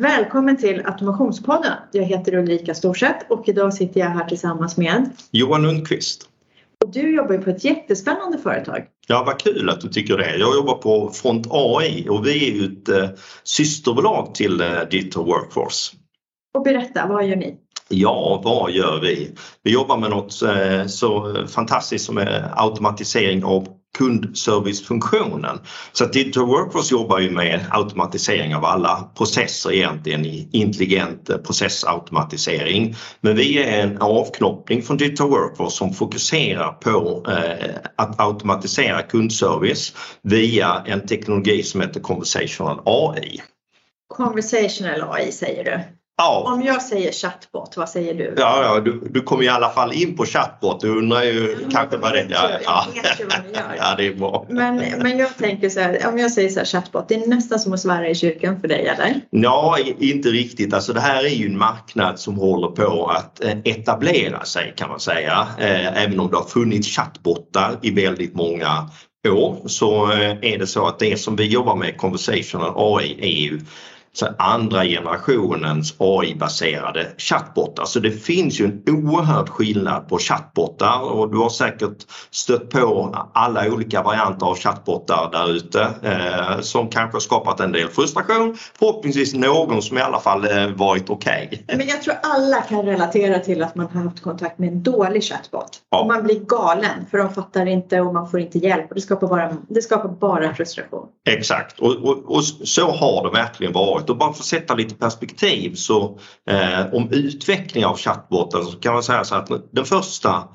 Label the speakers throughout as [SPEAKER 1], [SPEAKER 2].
[SPEAKER 1] Välkommen till Automationspodden. Jag heter Ulrika Storseth och idag sitter jag här tillsammans med
[SPEAKER 2] Johan Lundqvist.
[SPEAKER 1] Och du jobbar ju på ett jättespännande företag.
[SPEAKER 2] Ja, vad kul att du tycker det. Jag jobbar på Front AI och vi är ju ett eh, systerbolag till eh, Digital Workforce.
[SPEAKER 1] Och berätta, vad gör ni?
[SPEAKER 2] Ja, vad gör vi? Vi jobbar med något eh, så fantastiskt som är automatisering av kundservicefunktionen. Så att Digital Workforce jobbar ju med automatisering av alla processer egentligen i intelligent processautomatisering. Men vi är en avknoppning från Digital Workforce som fokuserar på eh, att automatisera kundservice via en teknologi som heter Conversational AI.
[SPEAKER 1] Conversational AI säger du?
[SPEAKER 2] Ja.
[SPEAKER 1] Om jag säger chatbot, vad säger du?
[SPEAKER 2] Ja, ja du, du kommer i alla fall in på chatbot. Du undrar ju
[SPEAKER 1] Ja,
[SPEAKER 2] kanske vad det är. Ja, ja.
[SPEAKER 1] Jag vet ju vad ni gör.
[SPEAKER 2] ja, det är bra.
[SPEAKER 1] Men, men jag tänker så här, om jag säger så här chatbot, det är nästan som att svära i kyrkan för dig eller?
[SPEAKER 2] Ja, inte riktigt. Alltså det här är ju en marknad som håller på att eh, etablera sig kan man säga. Eh, Även om det har funnits chattbottar i väldigt många år så eh, är det så att det som vi jobbar med, Conversational AI, är ju så andra generationens AI-baserade chattbottar. Så det finns ju en oerhörd skillnad på chattbottar och du har säkert stött på alla olika varianter av chattbottar där ute eh, som kanske har skapat en del frustration. Förhoppningsvis någon som i alla fall eh, varit okej.
[SPEAKER 1] Men jag tror alla kan relatera till att man har haft kontakt med en dålig chatbot.
[SPEAKER 2] Ja.
[SPEAKER 1] Och man blir galen för de fattar inte och man får inte hjälp och det skapar bara, det skapar bara frustration.
[SPEAKER 2] Exakt och, och, och så har det verkligen varit och bara för att sätta lite perspektiv så eh, om utveckling av chattbotten så kan man säga så att den första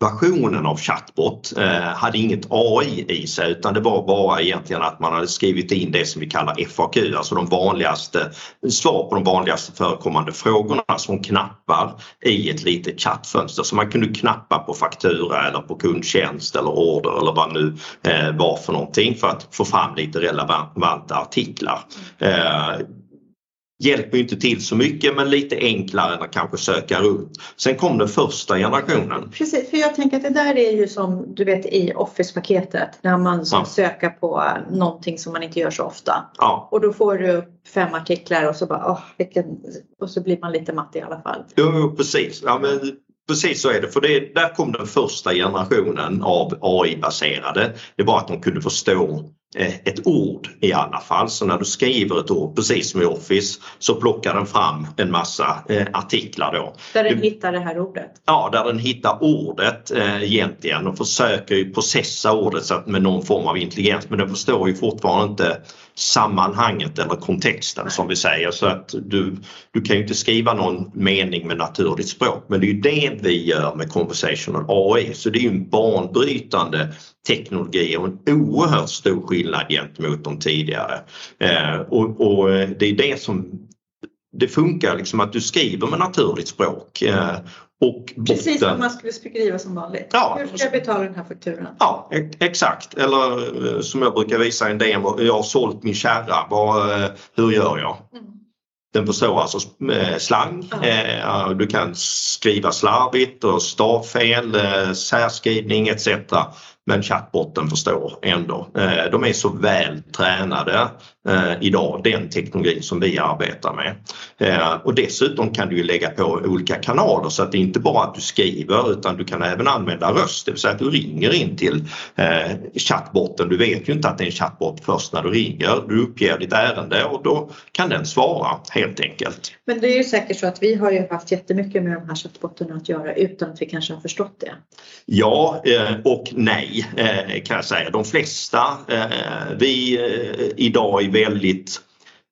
[SPEAKER 2] versionen av chatbot eh, hade inget AI i sig utan det var bara egentligen att man hade skrivit in det som vi kallar FAQ, alltså de vanligaste svar på de vanligaste förekommande frågorna som knappar i ett litet chattfönster. Så man kunde knappa på faktura eller på kundtjänst eller order eller vad nu eh, var för någonting för att få fram lite relevanta artiklar. Eh, Hjälper inte till så mycket men lite enklare än att kanske söka runt. Sen kom den första generationen.
[SPEAKER 1] Precis, för jag tänker att det där är ju som du vet i Office-paketet när man ska
[SPEAKER 2] Ja.
[SPEAKER 1] söka på någonting som man inte gör så ofta.
[SPEAKER 2] Ja,
[SPEAKER 1] Och då får du upp fem artiklar och så bara, åh, vilken... och så blir man lite matt i alla fall.
[SPEAKER 2] jo, precis. Ja, men precis så är det. För det, där kom den första generationen av AI-baserade. Det var att de kunde förstå ett ord i alla fall. Så när du skriver ett ord, precis som i Office, så plockar den fram en massa eh, artiklar då.
[SPEAKER 1] Där den
[SPEAKER 2] Du-
[SPEAKER 1] hittar det här ordet.
[SPEAKER 2] Ja, där den hittar ordet eh, egentligen och försöker ju processa ordet så att med någon form av intelligens men den förstår ju fortfarande inte sammanhanget eller kontexten som vi säger så att du, du kan ju inte skriva någon mening med naturligt språk men det är ju det vi gör med conversational AI så det är ju en banbrytande teknologi och en oerhört stor skillnad gentemot de tidigare. Eh, och, och eh, det är det som det funkar liksom att du skriver med naturligt språk eh, och
[SPEAKER 1] Precis som
[SPEAKER 2] botten-
[SPEAKER 1] man skulle skriva som vanligt.
[SPEAKER 2] Ja.
[SPEAKER 1] Hur ska jag betala den här fakturan?
[SPEAKER 2] Ja, exakt. Eller som jag brukar visa i en demo, jag har sålt min kärra. Vad, hur gör jag?
[SPEAKER 1] Mm.
[SPEAKER 2] Den förstår alltså slang. Eh, Du kan skriva slarvigt och stavfel, särskrivning etc. Men chattbotten förstår ändå. Eh, De är så väl tränade eh, idag, den teknologin som vi arbetar med. Eh, Och dessutom kan du lägga på olika kanaler så att det inte bara att du skriver utan du kan även använda röst, det vill säga att du ringer in till chattbotten. Du vet ju inte att det är en chattbot först när du ringer. Du uppger ditt ärende och då kan den svara helt enkelt.
[SPEAKER 1] Men det är ju säkert så att vi har ju haft jättemycket med de här chattbottarna att göra utan att vi kanske har förstått det.
[SPEAKER 2] Ja och nej Eh, kan jag säga. De flesta, eh, vi eh, idag är väldigt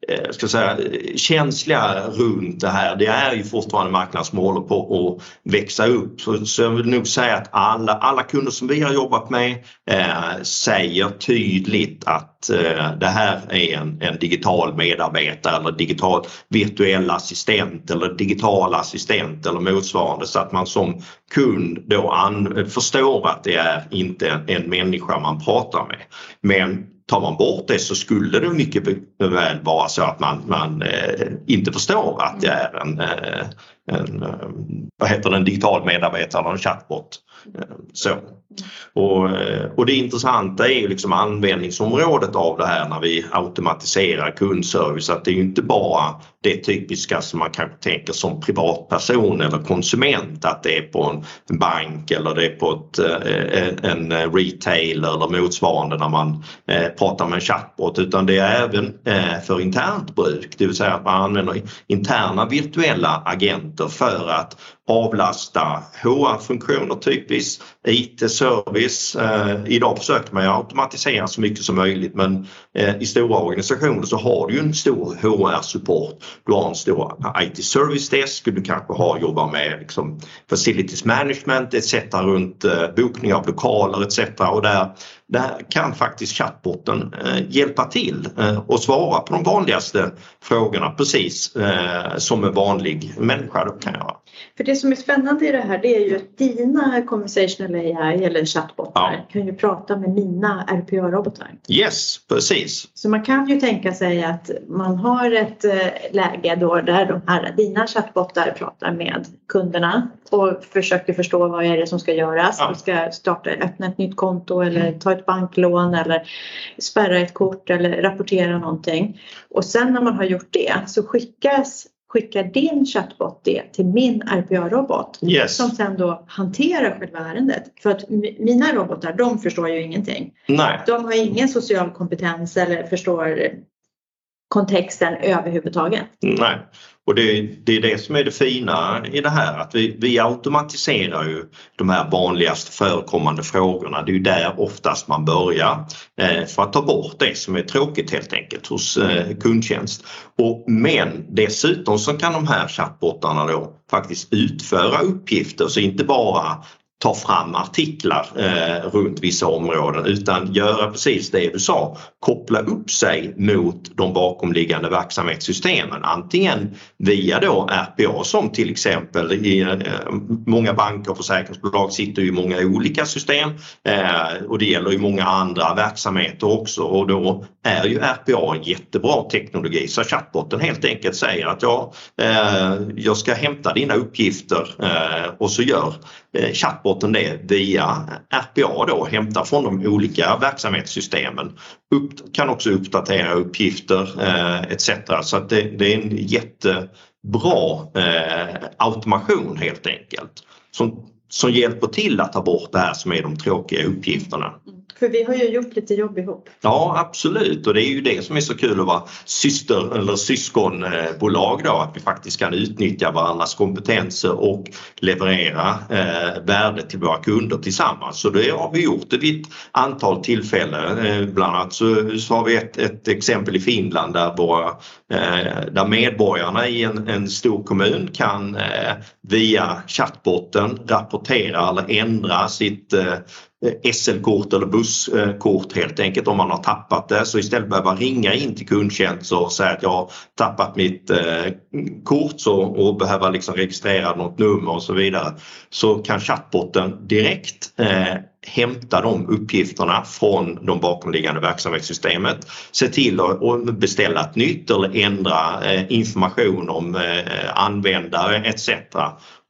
[SPEAKER 2] Eh, ska säga, känsliga runt det här. Det är ju fortfarande en marknad som håller på att växa upp. Så, så jag vill nog säga att alla, alla kunder som vi har jobbat med eh, säger tydligt att eh, det här är en, en digital medarbetare eller digital virtuell assistent eller digital assistent eller motsvarande så att man som kund då an, förstår att det är inte en, en människa man pratar med. Men tar man bort det så skulle det mycket väl vara så att man, man eh, inte förstår att det är en, eh, en eh, vad heter det, en digital medarbetare, eller en chatbot. Eh, så. Och, eh, och det intressanta är ju liksom användningsområdet av det här när vi automatiserar kundservice. Att det är ju inte bara det typiska som man kanske tänker som privatperson eller konsument att det är på en bank eller det är på ett, en retailer eller motsvarande när man pratar med en chatbot utan det är även för internt bruk, det vill säga att man använder interna virtuella agenter för att avlasta HR-funktioner typiskt, IT-service. Eh, idag försöker man ju automatisera så mycket som möjligt men eh, i stora organisationer så har du ju en stor HR-support. Du har en stor IT-service desk, du kanske har jobbar med liksom, facilities management etc. runt eh, bokning av lokaler etc. Och där, där kan faktiskt chattbotten eh, hjälpa till eh, och svara på de vanligaste frågorna precis eh, som en vanlig människa kan göra.
[SPEAKER 1] För det som är spännande i det här det är ju att dina conversational AI eller chattbottar ja. kan ju prata med mina RPA-robotar.
[SPEAKER 2] Yes, precis.
[SPEAKER 1] Så man kan ju tänka sig att man har ett läge då där de här, dina chattbottar pratar med kunderna och försöker förstå vad är det som ska göras. Ja. Vi ska starta, öppna ett nytt konto eller ta ett banklån eller spärra ett kort eller rapportera någonting. Och sen när man har gjort det så skickas skickar din chatbot det till min RPA-robot
[SPEAKER 2] yes.
[SPEAKER 1] som sen då hanterar själva ärendet. För att mina robotar, de förstår ju ingenting.
[SPEAKER 2] Nej.
[SPEAKER 1] De har ingen social kompetens eller förstår kontexten överhuvudtaget.
[SPEAKER 2] Nej, och det, det, är det som är det fina i det här att vi, vi automatiserar ju de här vanligast förekommande frågorna. Det är ju där oftast man börjar eh, för att ta bort det som är tråkigt helt enkelt hos eh, kundtjänst. Och, men dessutom så kan de här chattbottarna då faktiskt utföra uppgifter så inte bara ta fram artiklar eh, runt vissa områden utan göra precis det du sa, koppla upp sig mot de bakomliggande verksamhetssystemen. Antingen via då RPA som till exempel i eh, många banker och försäkringsbolag sitter i många olika system eh, och det gäller ju många andra verksamheter också. Och då är ju RPA en jättebra teknologi. Så chatbotten helt enkelt säger att ja, eh, jag ska hämta dina uppgifter eh, och så gör eh, rapporten det via RPA då, hämta från de olika verksamhetssystemen. Upp, kan också uppdatera uppgifter eh, etc. Så att det, det, är en jättebra eh, automation helt enkelt som, som hjälper till att ta bort det här som är de tråkiga uppgifterna.
[SPEAKER 1] Mm. För vi har ju gjort lite jobb ihop.
[SPEAKER 2] Ja absolut och det är ju det som är så kul att vara syster eller syskonbolag då att vi faktiskt kan utnyttja varandras kompetenser och leverera eh, värde till våra kunder tillsammans. Så det har vi gjort vid ett antal tillfällen. Eh, bland annat så, så, har vi ett, ett exempel i Finland där, våra, eh, där medborgarna i en, en stor kommun kan eh, via chattbotten rapportera eller ändra sitt Eh, Eh, SL-kort eller busskort helt enkelt om man har tappat det. Så istället behöva ringa in till kundtjänst och säga att jag har tappat mitt eh, kort så, och behöva liksom registrera något nummer och så vidare. Så kan chatbotten direkt eh, hämta de uppgifterna från de bakomliggande verksamhetssystemet, se till att beställa ett nytt eller ändra eh, information om eh, användare etc.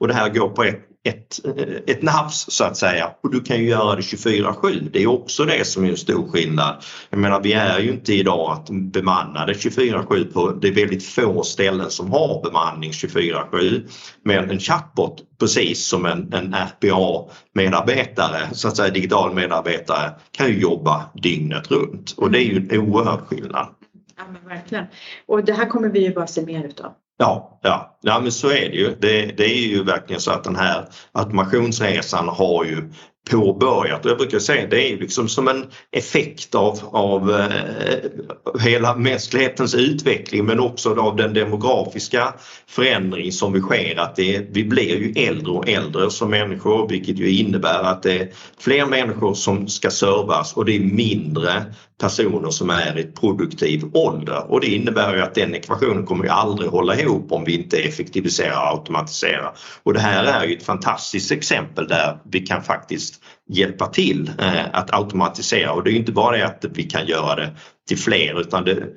[SPEAKER 2] Och det här går på ett ett, eh, ett nafs så att säga och du kan ju göra det 24-7. Det är också det som är en stor skillnad. Jag menar vi är ju inte idag att bemannade 24-7 på, det är väldigt få ställen som har bemanning 24-7. Men en chatbot precis som en, en RPA-medarbetare, så att säga digital medarbetare, kan ju jobba dygnet runt och det är ju en oerhörd skillnad.
[SPEAKER 1] Ja men verkligen. Och det här kommer vi ju bara se mer utav.
[SPEAKER 2] Ja, ja. ja men så är det ju. Det, det är ju verkligen så att den här automationsresan har ju påbörjat. Och jag brukar säga det är liksom som en effekt av, av eh, hela mänsklighetens utveckling men också av den demografiska förändring som vi sker. Att det, vi blir ju äldre och äldre som människor vilket ju innebär att det är fler människor som ska servas och det är mindre personer som är i produktiv ålder och det innebär ju att den ekvationen kommer ju aldrig hålla ihop om vi inte effektiviserar och automatiserar. Och det här är ju ett fantastiskt exempel där vi kan faktiskt hjälpa till eh, att automatisera och det är inte bara det att vi kan göra det till fler utan det,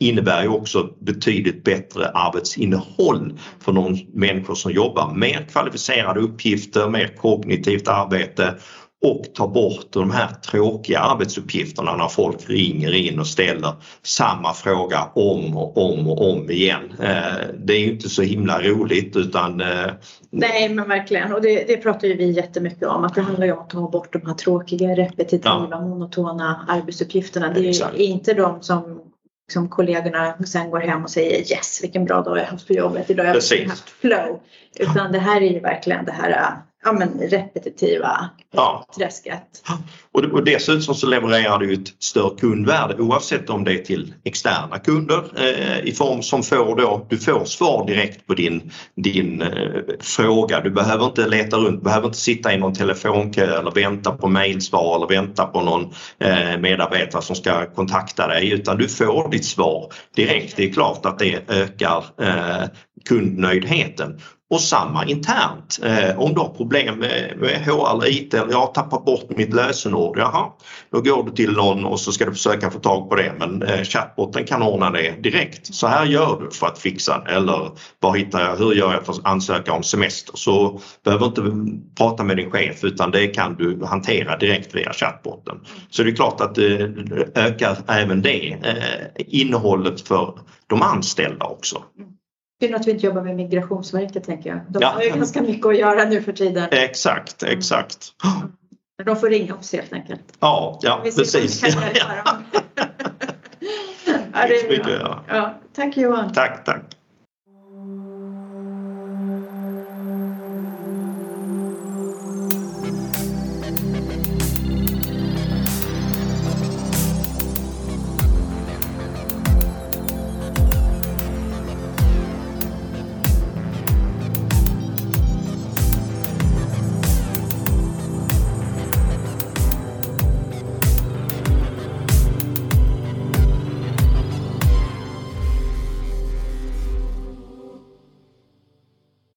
[SPEAKER 2] innebär ju också betydligt bättre arbetsinnehåll för de människor som jobbar. Mer kvalificerade uppgifter, mer kognitivt arbete och ta bort de här tråkiga arbetsuppgifterna när folk ringer in och ställer samma fråga om och om och om igen. Eh, det är ju inte så himla roligt utan... Eh,
[SPEAKER 1] Nej men verkligen och det, det pratar ju vi jättemycket om att det handlar ju om att ta bort de här tråkiga, repetitiva, ja. monotona arbetsuppgifterna. Det är Exakt. inte de som som kollegorna sen går hem och säger yes vilken bra dag jag haft på jobbet, idag har jag haft flow. Utan det här är ju verkligen det här ja, men repetitiva ja. träsket.
[SPEAKER 2] Och, och dessutom så levererar du ett större kundvärde oavsett om det är till externa kunder eh, i form som får då, du får svar direkt på din, din eh, fråga. Du behöver inte leta runt, behöver inte sitta i någon telefonkö eller vänta på mejlsvar eller vänta på någon eh, medarbetare som ska kontakta dig utan du får ditt svar direkt. Det är klart att det ökar eh, kundnöjdheten och samma internt. Eh, om du har problem med, med HR eller IT eller jag har tappat bort mitt lösenord, jaha, då går du till någon och så ska du försöka få tag på det men eh, chatboten kan ordna det direkt. Så här gör du för att fixa eller var hittar jag, hur gör jag för att ansöka om semester? Så behöver inte prata med din chef utan det kan du hantera direkt via chatboten. Så det är klart att eh, det ökar även det eh, innehållet för de anställda också. Mm.
[SPEAKER 1] Synd att vi inte jobbar med Migrationsverket tänker jag. De ja. har ju ganska mycket att göra nu för tiden.
[SPEAKER 2] Exakt, mm. exakt.
[SPEAKER 1] Mm. De får ringa oss helt enkelt.
[SPEAKER 2] Ja, ja precis.
[SPEAKER 1] ja, det är bra. Ja, tack Johan.
[SPEAKER 2] Tack, tack.